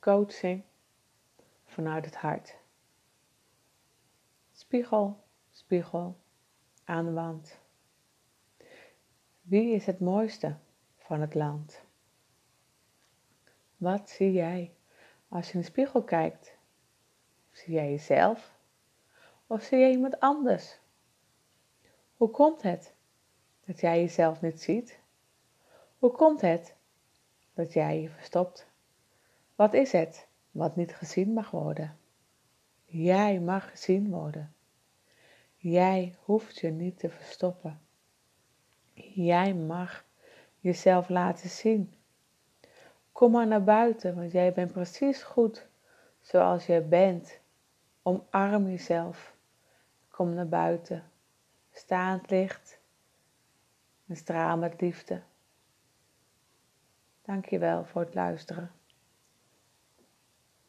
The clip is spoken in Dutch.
coaching vanuit het hart. Spiegel, spiegel aan de wand. Wie is het mooiste van het land? Wat zie jij als je in de spiegel kijkt? Zie jij jezelf of zie jij iemand anders? Hoe komt het dat jij jezelf niet ziet? Hoe komt het dat jij je verstopt? Wat is het wat niet gezien mag worden? Jij mag gezien worden. Jij hoeft je niet te verstoppen. Jij mag jezelf laten zien. Kom maar naar buiten, want jij bent precies goed zoals je bent. Omarm jezelf. Kom naar buiten. Sta het licht en straal met liefde. Dankjewel voor het luisteren.